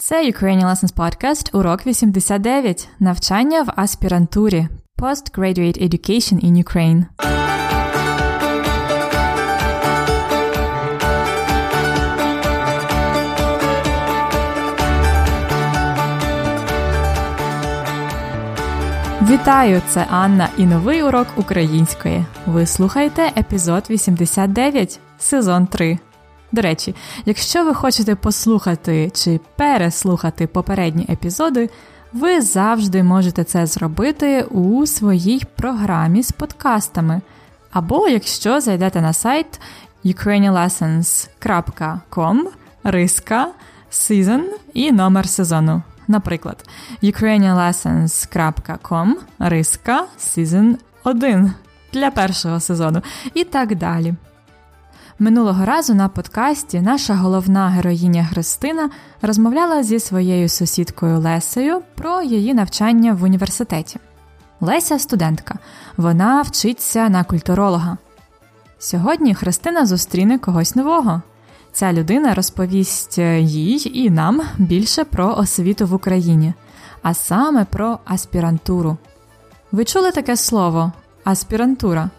Це Ukrainian Lessons Podcast, урок 89. Навчання в аспірантурі. Postgraduate Education in Ukraine. Вітаю! Це Анна і новий урок української. Ви слухаєте епізод 89, сезон 3. До речі, якщо ви хочете послухати чи переслухати попередні епізоди, ви завжди можете це зробити у своїй програмі з подкастами. Або якщо зайдете на сайт ukrainianlessons.com, риска, season і номер сезону. Наприклад, ukrainianlessons.com, риска, season 1 для першого сезону і так далі. Минулого разу на подкасті наша головна героїня Христина розмовляла зі своєю сусідкою Лесею про її навчання в університеті. Леся студентка, вона вчиться на культуролога. Сьогодні Христина зустріне когось нового. Ця людина розповість їй і нам більше про освіту в Україні, а саме про аспірантуру. Ви чули таке слово аспірантура?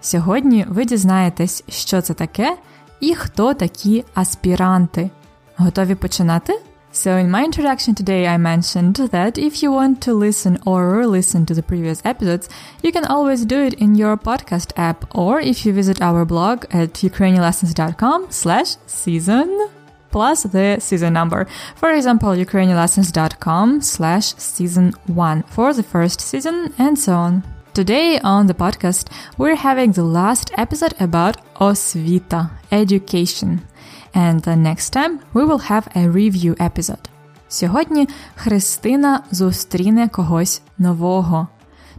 Сьогодні ви дізнаєтесь, що це таке і хто такі аспіранти. Готові починати? So, in my introduction today, I mentioned that if you want to listen or re-listen to the previous episodes, you can always do it in your podcast app or if you visit our blog at ukrainianlessons.com slash season plus the season number. For example, ukrainianlessons.com slash season 1 for the first season and so on. Today on the podcast, we're having the last episode about osvita, education. And the next time we will have a review episode. Сьогодні Христина зустріне когось нового.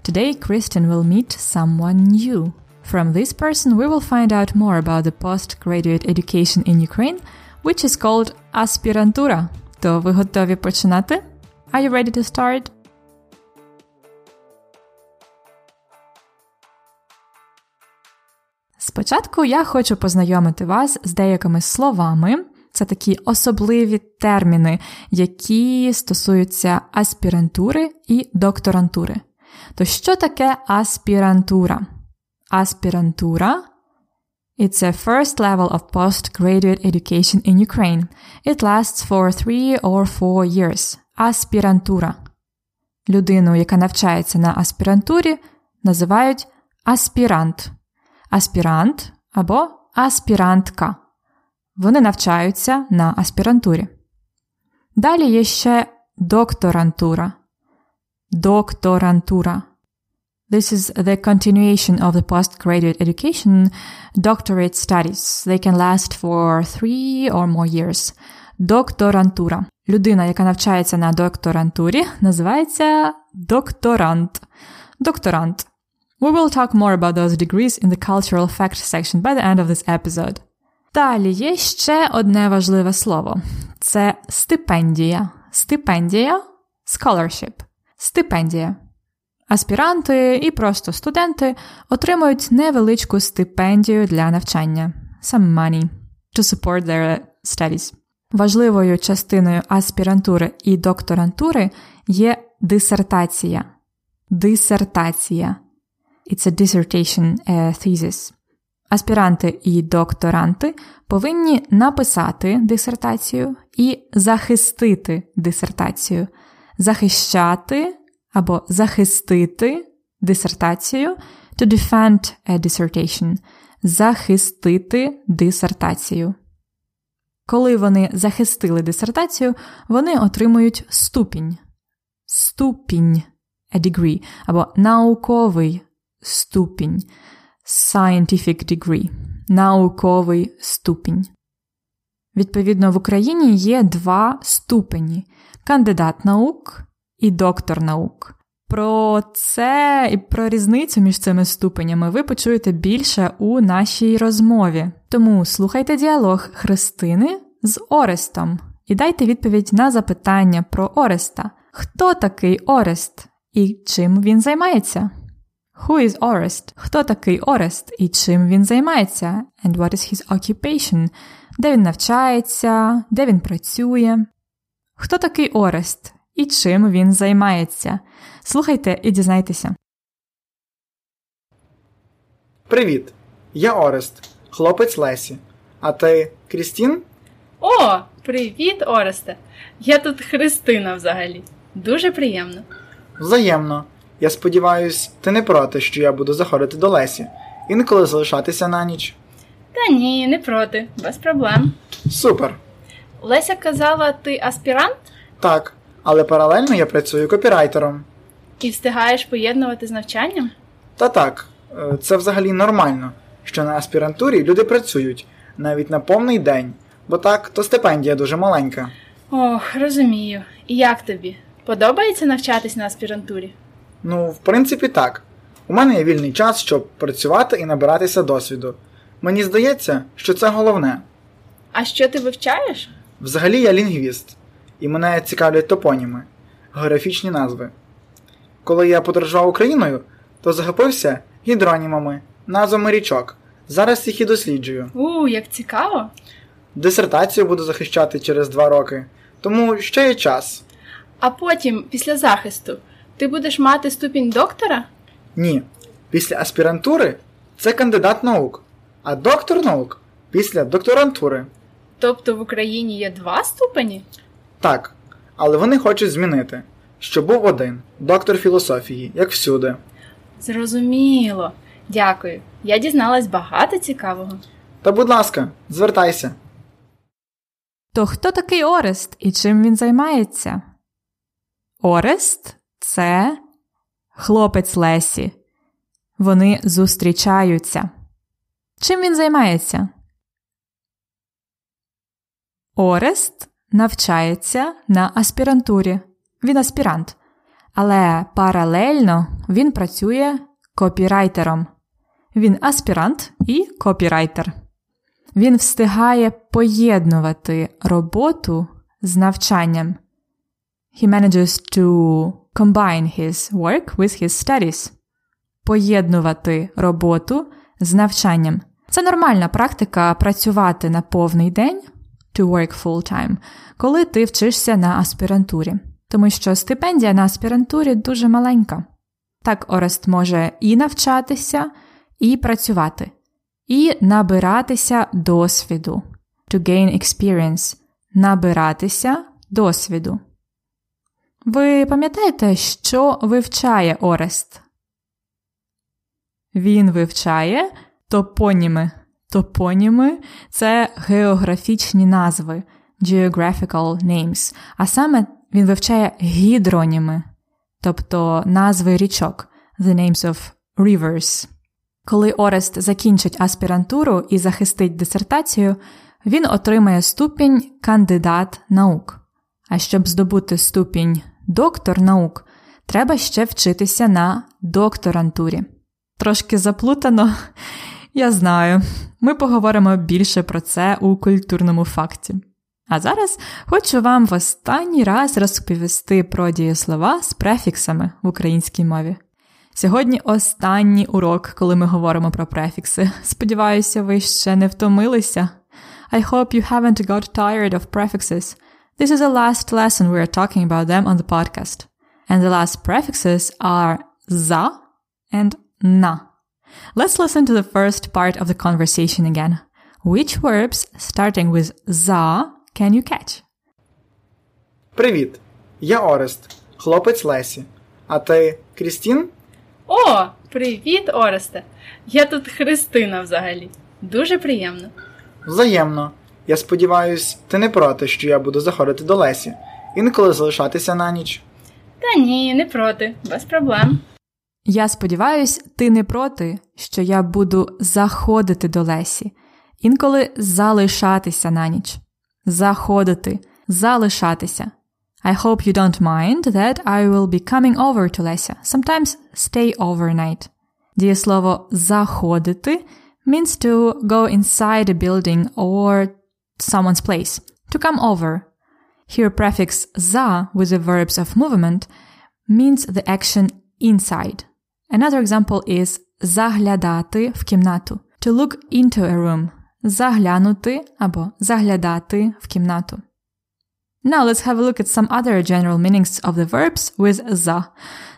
Today Kristen will meet someone new. From this person we will find out more about the postgraduate education in Ukraine, which is called aspirantura. То ви готові починати? Are you ready to start? Спочатку я хочу познайомити вас з деякими словами. Це такі особливі терміни, які стосуються аспірантури і докторантури. То що таке аспірантура? Аспірантура It's a first level of postgraduate education in Ukraine. It lasts for three or four years. Аспірантура. Людину, яка навчається на аспірантурі, називають аспірант аспірант або аспірантка. Вони навчаються на аспірантурі. Далі є ще докторантура. Докторантура. This is the continuation of the postgraduate education, doctorate studies. They can last for three or more years. Докторантура. Людина, яка навчається на докторантурі, називається докторант. Докторант. We will talk more about those degrees in the cultural facts section by the end of this episode. Далі є ще одне важливе слово це стипендія. Стипендія scholarship. Стипендія. Аспіранти і просто студенти отримують невеличку стипендію для навчання. Some money to support their studies. Важливою частиною аспірантури і докторантури є дисертація. Дисертація. It's a dissertation a thesis. Аспіранти і докторанти повинні написати дисертацію і захистити дисертацію, захищати або захистити дисертацію to defend a dissertation, захистити дисертацію. Коли вони захистили дисертацію, вони отримують ступінь, ступінь a degree або науковий ступінь, scientific degree, науковий ступінь. Відповідно, в Україні є два ступені кандидат наук і доктор наук. Про це і про різницю між цими ступенями ви почуєте більше у нашій розмові. Тому слухайте діалог Христини з Орестом і дайте відповідь на запитання про Ореста. Хто такий Орест і чим він займається? Who is Orest? Хто такий Орест і чим він займається? And what is his occupation? Де він навчається, де він працює? Хто такий Орест і чим він займається? Слухайте і дізнайтеся. Привіт! Я Орест, хлопець Лесі. А ти Крістін? О, привіт, Оресте! Я тут Христина взагалі. Дуже приємно. Взаємно. Я сподіваюсь, ти не проти, що я буду заходити до Лесі, інколи залишатися на ніч. Та ні, не проти, без проблем. Супер! Леся казала, ти аспірант Так, але паралельно я працюю копірайтером. і встигаєш поєднувати з навчанням? Та так, е, це взагалі нормально, що на аспірантурі люди працюють навіть на повний день, бо так, то стипендія дуже маленька. Ох, розумію. І як тобі? Подобається навчатись на аспірантурі? Ну, в принципі, так. У мене є вільний час, щоб працювати і набиратися досвіду. Мені здається, що це головне. А що ти вивчаєш? Взагалі я лінгвіст, і мене цікавлять топоніми, географічні назви. Коли я подорожував Україною, то захопився гідронімами, назвами річок. Зараз їх і досліджую. У, як цікаво. Дисертацію буду захищати через два роки, тому ще є час. А потім, після захисту, ти будеш мати ступінь доктора? Ні. Після аспірантури це кандидат наук, а доктор наук після докторантури. Тобто в Україні є два ступені? Так, але вони хочуть змінити, що був один доктор філософії, як всюди. Зрозуміло. Дякую. Я дізналась багато цікавого. Та будь ласка, звертайся. То хто такий Орест і чим він займається? Орест це хлопець Лесі. Вони зустрічаються. Чим він займається? Орест навчається на аспірантурі. Він аспірант. Але паралельно він працює копірайтером. Він аспірант і копірайтер. Він встигає поєднувати роботу з навчанням. He manages to combine his work with his studies. Поєднувати роботу з навчанням. Це нормальна практика працювати на повний день to work full time, коли ти вчишся на аспірантурі. Тому що стипендія на аспірантурі дуже маленька. Так Орест може і навчатися, і працювати, і набиратися досвіду. To gain experience набиратися досвіду. Ви пам'ятаєте, що вивчає Орест? Він вивчає топоніми. Топоніми це географічні назви geographical names, а саме він вивчає гідроніми, тобто назви річок, the names of rivers. Коли Орест закінчить аспірантуру і захистить дисертацію, він отримає ступінь кандидат наук. А щоб здобути ступінь доктор наук, треба ще вчитися на докторантурі. Трошки заплутано, я знаю. Ми поговоримо більше про це у культурному факті. А зараз хочу вам в останній раз розповісти про дієслова з префіксами в українській мові. Сьогодні останній урок, коли ми говоримо про префікси. Сподіваюся, ви ще не втомилися. I hope you haven't got tired of prefixes. This is the last lesson we are talking about them on the podcast. And the last prefixes are za and na. Let's listen to the first part of the conversation again. Which verbs starting with za can you catch? Привіт! Я Орест, хлопець Лесі. А ти Крістін? О, привіт, Оресте! Я тут Христина взагалі. Дуже приємно. Взаємно. Я сподіваюсь, ти не проти, що я буду заходити до Лесі, інколи залишатися на ніч. Та ні, не проти, без проблем. Я сподіваюсь, ти не проти, що я буду заходити до Лесі, інколи залишатися на ніч. Заходити, залишатися. I hope you don't mind that I will be coming over to Lesia. Sometimes stay overnight. Дієслово заходити means to go inside a building or someone's place. To come over. Here prefix za with the verbs of movement means the action inside. Another example is заглядати в кімнату. To look into a room. Заглянути або заглядати в кімнату. Now let's have a look at some other general meanings of the verbs with za.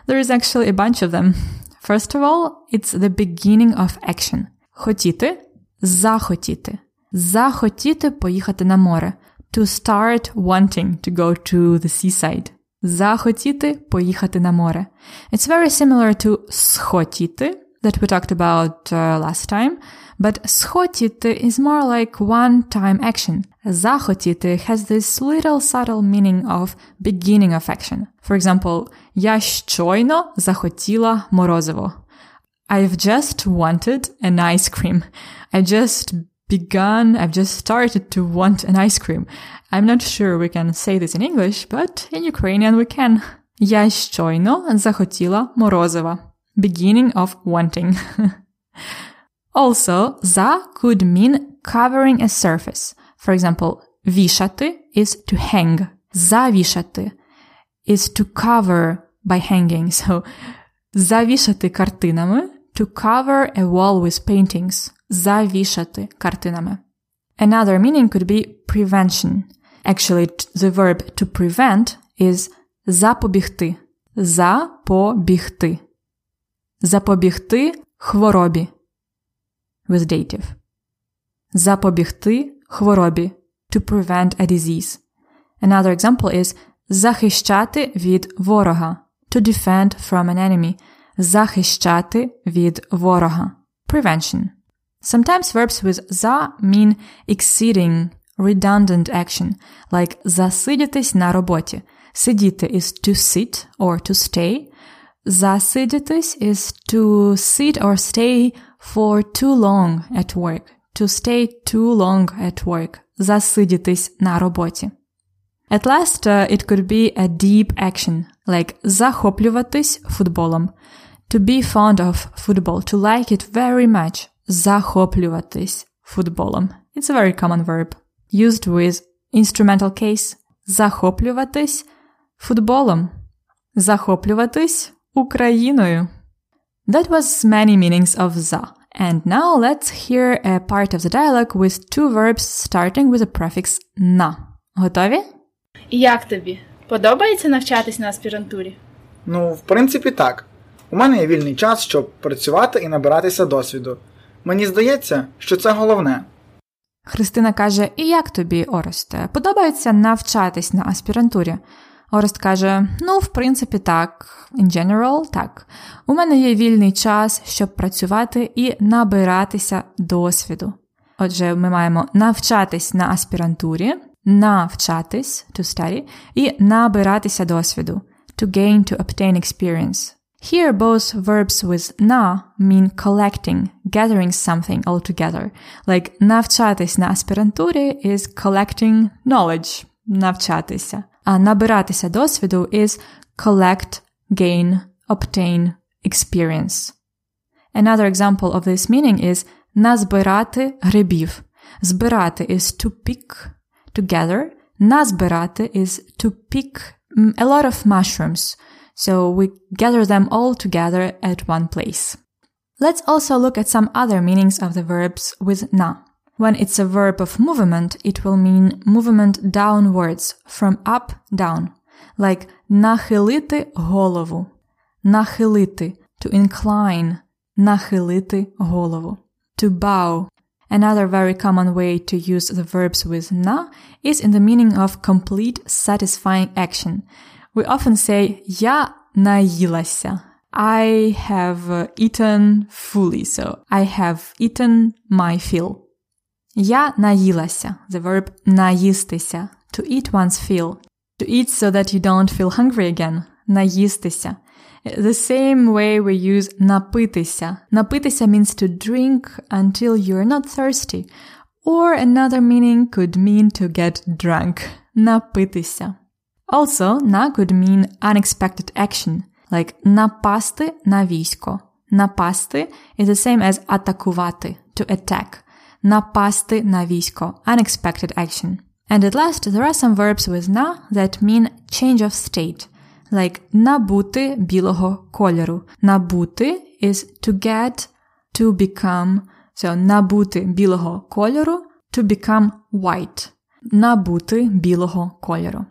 There is actually a bunch of them. First of all, it's the beginning of action. Хотіти – захотіти. Захотіти поїхати на море. To start wanting to go to the seaside. Захотіти поїхати на море. It's very similar to схотіти that we talked about uh, last time, but схотіти is more like one-time action. Захотіти has this little subtle meaning of beginning of action. For example, я щойно захотіла морозиво. I've just wanted an ice cream. I just begun, I've just started to want an ice cream. I'm not sure we can say this in English, but in Ukrainian we can. Я щойно захотіла морозива. Beginning of wanting. also, за could mean covering a surface. For example, вішати is to hang. Завішати is to cover by hanging. So, завішати картинами to cover a wall with paintings. Завішати картинами. Another meaning could be prevention. Actually, the verb to prevent is запобігти. Запобігти. Запобігти хворобі. With dative. Запобігти хворобі. To prevent a disease. Another example is захищати від ворога. To defend from an enemy. Захищати від ворога. Prevention. Sometimes verbs with za mean exceeding, redundant action, like засидітись на роботі. Сидіти is to sit or to stay. Засидітись is to sit or stay for too long at work. To stay too long at work. Засидітись на роботі. At last, uh, it could be a deep action, like захоплюватись футболом. To be fond of football, to like it very much. Захоплюватись футболом. It's a very common verb. Used with instrumental case. Захоплюватись футболом. Захоплюватись Україною. That was many meanings of za. And now let's hear a part of the dialogue with two verbs starting with a prefix na. Готові? І як тобі? Подобається навчатись на аспірантурі? Ну, в принципі, так. У мене є вільний час, щоб працювати і набиратися досвіду. Мені здається, що це головне. Христина каже: І як тобі, Оресте? Подобається навчатись на аспірантурі? Орест каже: Ну, в принципі, так. In general, так. У мене є вільний час, щоб працювати і набиратися досвіду. Отже, ми маємо навчатись на аспірантурі, навчатись to study, і набиратися досвіду to gain to obtain experience. Here, both verbs with na mean collecting, gathering something all together. Like навчатись на аспірантурі is collecting knowledge, навчатися. А набиратися досвіду is collect, gain, obtain experience. Another example of this meaning is назбирати грибів. Збирати is to pick together. Назбирати is to pick a lot of mushrooms. So we gather them all together at one place. Let's also look at some other meanings of the verbs with na. When it's a verb of movement, it will mean movement downwards, from up down. Like нахилити голову. Нахилити, to incline. Нахилити голову. To bow. Another very common way to use the verbs with na is in the meaning of complete satisfying action. We often say я наїлася. I have eaten fully, so I have eaten my fill. Я наїлася. The verb наїстися. To eat one's fill. To eat so that you don't feel hungry again. Наїстися. The same way we use напитися. Напитися means to drink until you're not thirsty. Or another meaning could mean to get drunk. Напитися. Also, на could mean unexpected action, like напасти на військо. Напасти is the same as атакувати, to attack. Напасти на військо, unexpected action. And at last, there are some verbs with на that mean change of state, like набути білого кольору. Набути is to get, to become, so набути білого кольору, to become white. Набути білого кольору.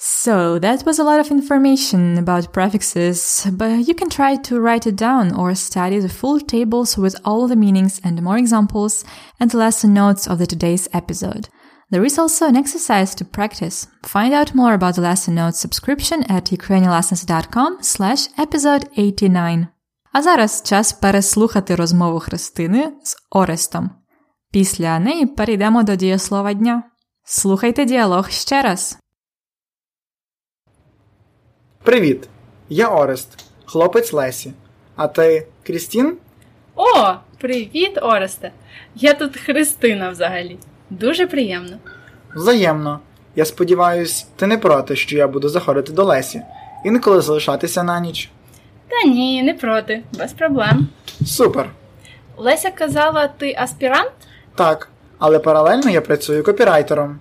So that was a lot of information about prefixes, but you can try to write it down or study the full tables with all the meanings and more examples and lesson notes of the today's episode. There is also an exercise to practice. Find out more about the lesson notes subscription at ukrainianlessons.com slash episode 89. А зараз час переслухати розмову Христини з Орестом. Після неї перейдемо до дієслова дня. Слухайте діалог ще раз. Привіт! Я Орест, хлопець Лесі. А ти Крістін? О, привіт, Оресте! Я тут Христина взагалі. Дуже приємно. Взаємно. Я сподіваюсь, ти не проти, що я буду заходити до Лесі. Інколи залишатися на ніч. Та ні, не проти, без проблем. Супер. Леся казала, ти аспірант Так, але паралельно я працюю копірайтером.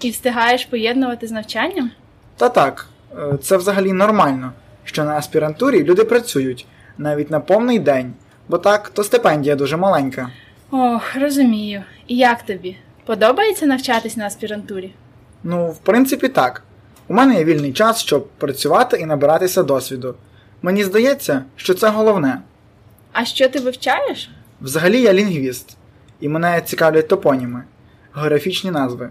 і встигаєш поєднувати з навчанням? Та так, це взагалі нормально, що на аспірантурі люди працюють навіть на повний день, бо так, то стипендія дуже маленька. Ох, розумію. І як тобі? Подобається навчатись на аспірантурі? Ну, в принципі, так. У мене є вільний час, щоб працювати і набиратися досвіду. Мені здається, що це головне. А що ти вивчаєш? Взагалі я лінгвіст, і мене цікавлять топоніми, географічні назви.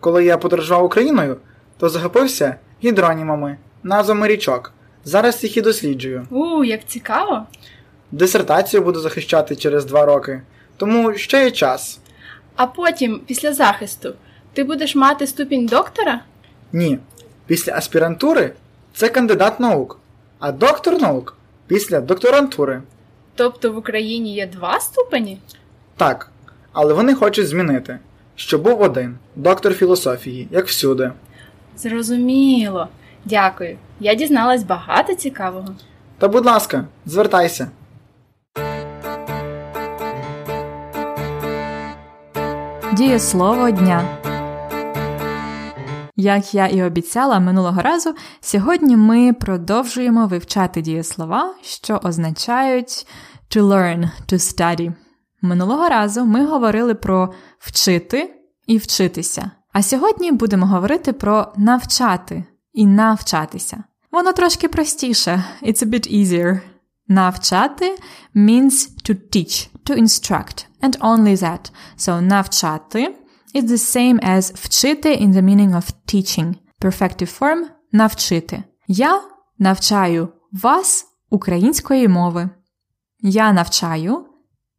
Коли я подорожував Україною, то захопився гідронімами, назвами річок. Зараз їх і досліджую. У, як цікаво. Дисертацію буду захищати через два роки, тому ще є час. А потім, після захисту, ти будеш мати ступінь доктора? Ні. Після аспірантури це кандидат наук, а доктор наук після докторантури. Тобто в Україні є два ступені? Так, але вони хочуть змінити, що був один доктор філософії, як всюди. Зрозуміло. Дякую. Я дізналась багато цікавого. Та будь ласка, звертайся. Дієслово дня. Як я і обіцяла минулого разу, сьогодні ми продовжуємо вивчати дієслова, що означають to learn, to study. Минулого разу ми говорили про вчити і вчитися. А сьогодні будемо говорити про навчати і навчатися. Воно трошки простіше. It's a bit easier. Навчати means to teach, to instruct, and only that. So навчати is the same as вчити in the meaning of teaching. Perfective form навчити. Я навчаю вас української мови. Я навчаю,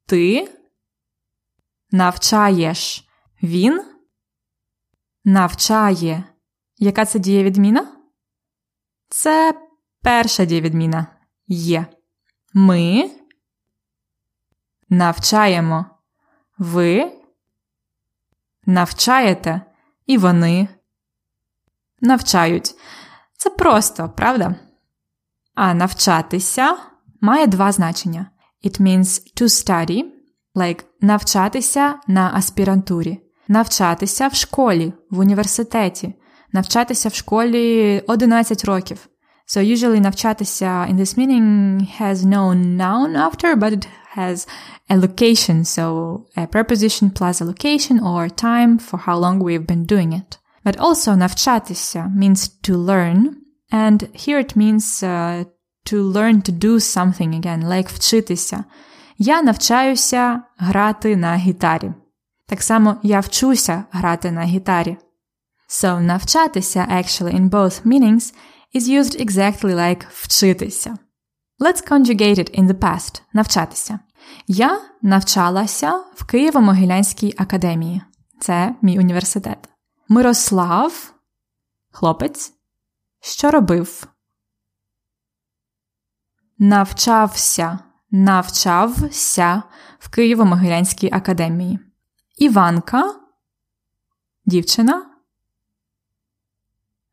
ти навчаєш, він навчає. Яка це дієвідміна? Це перша дієвідміна є. Ми навчаємо. Ви навчаєте, і вони навчають. Це просто, правда? А навчатися має два значення. It means to study, like навчатися на аспірантурі, навчатися в школі, в університеті, навчатися в школі 11 років. So usually навчатися in this meaning has no noun after, but it has a location, so a preposition plus a location or time for how long we've been doing it. But also навчатися means to learn, and here it means uh, to learn to do something again, like вчитися. Я навчаюся грати на гітарі. Так само я вчуся грати на гітарі. So навчатися actually in both meanings is used exactly like вчитися. Let's conjugate it in the past. Навчатися. Я навчалася в Києво-Могилянській академії. Це мій університет. Мирослав, хлопець, що робив? Навчався, навчався в Києво-Могилянській академії. Іванка, дівчина,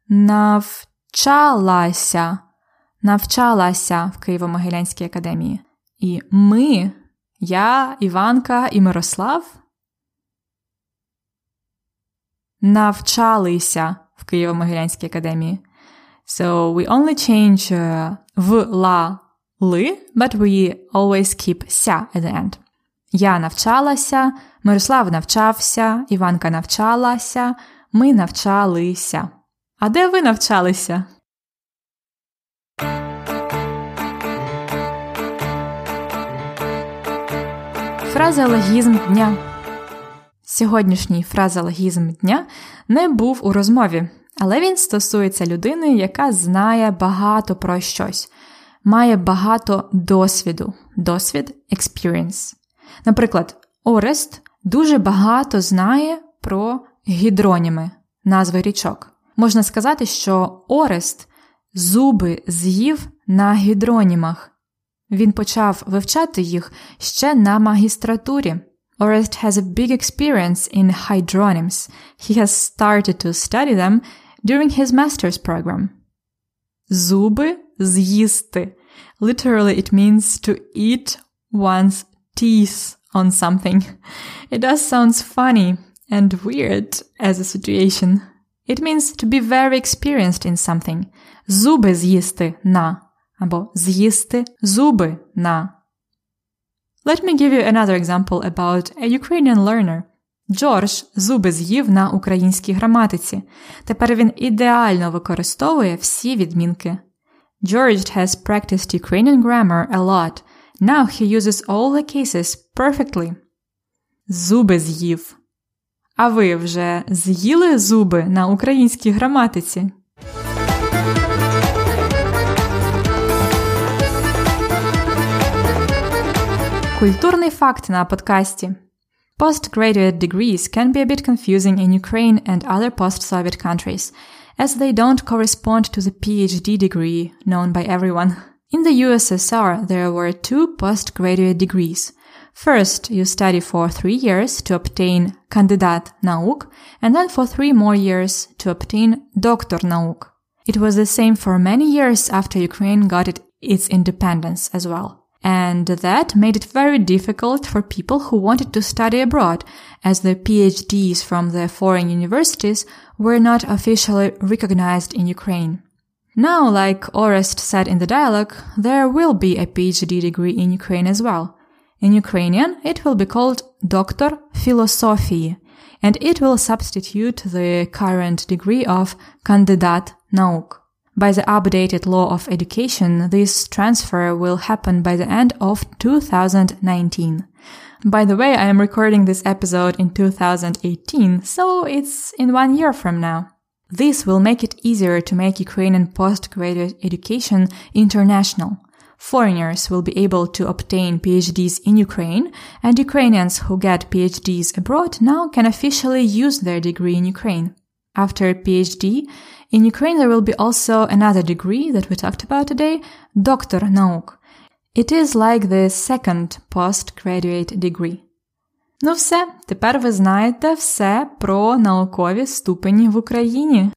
навчалася, навчалася в Києво-Могилянській академії. І ми, я, Іванка і Мирослав, навчалися в Києво-Могилянській академії. So we only change uh, в ла ли, but we always keep ся at the end. Я навчалася, Мирослав навчався, Іванка навчалася, ми навчалися. А де ви навчалися? Фразеологізм дня. Сьогоднішній фразеологізм дня не був у розмові, але він стосується людини, яка знає багато про щось, має багато досвіду. Досвід experience. Наприклад, Орест дуже багато знає про гідроніми, назви річок. Можна сказати, що Орест зуби з'їв на гідронімах. Він почав вивчати їх ще на магістратурі. Orest has a big experience in hydronyms. He has started to study them during his master's program. Зуби з'їсти. Literally, it means to eat one's teeth on something. It does sounds funny and weird as a situation. It means to be very experienced in something. Зуби з'їсти на або з'їсти зуби на. Let me give you another example about a Ukrainian learner. Джордж зуби з'їв на українській граматиці. Тепер він ідеально використовує всі відмінки. George has practiced Ukrainian grammar a lot. Now he uses all the cases perfectly. Зуби з'їв. А ви вже з'їли зуби на українській граматиці? Культурний факт на подкасті. Postgraduate degrees can be a bit confusing in Ukraine and other post-Soviet countries, as they don't correspond to the PhD degree known by everyone. In the USSR, there were two postgraduate degrees. First, you study for three years to obtain kandidat nauk, and then for three more years to obtain doktor nauk. It was the same for many years after Ukraine got it, its independence as well and that made it very difficult for people who wanted to study abroad, as the PhDs from the foreign universities were not officially recognized in Ukraine. Now, like Orest said in the dialogue, there will be a PhD degree in Ukraine as well. In Ukrainian, it will be called Doctor Philosophy, and it will substitute the current degree of Kandidat Nauk. By the updated law of education, this transfer will happen by the end of 2019. By the way, I am recording this episode in 2018, so it's in one year from now. This will make it easier to make Ukrainian postgraduate education international. Foreigners will be able to obtain PhDs in Ukraine, and Ukrainians who get PhDs abroad now can officially use their degree in Ukraine. After a PhD, in Ukraine there will be also another degree that we talked about today, Doctor Nauk. It is like the second postgraduate degree. Ну все, тепер ви знаєте все про наукові ступені в Україні.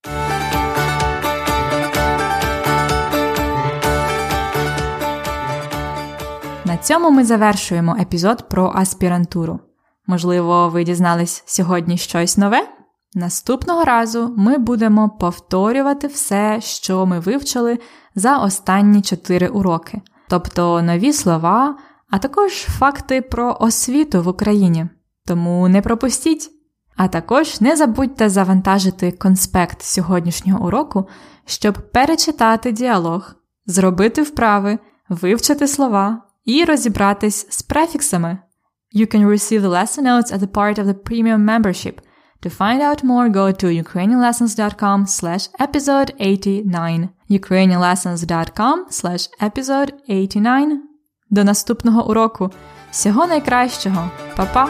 На цьому ми завершуємо епізод про аспірантуру. Можливо, ви дізнались сьогодні щось нове? Наступного разу ми будемо повторювати все, що ми вивчили за останні чотири уроки, тобто нові слова, а також факти про освіту в Україні. Тому не пропустіть! А також не забудьте завантажити конспект сьогоднішнього уроку, щоб перечитати діалог, зробити вправи, вивчити слова і розібратись з префіксами. You can receive the lesson notes as a part of the premium membership – To find out more, go to ukrainianlessons.com slash episode 89. ukrainianlessons.com slash episode 89. До наступного уроку. Всього найкращого. Па-па!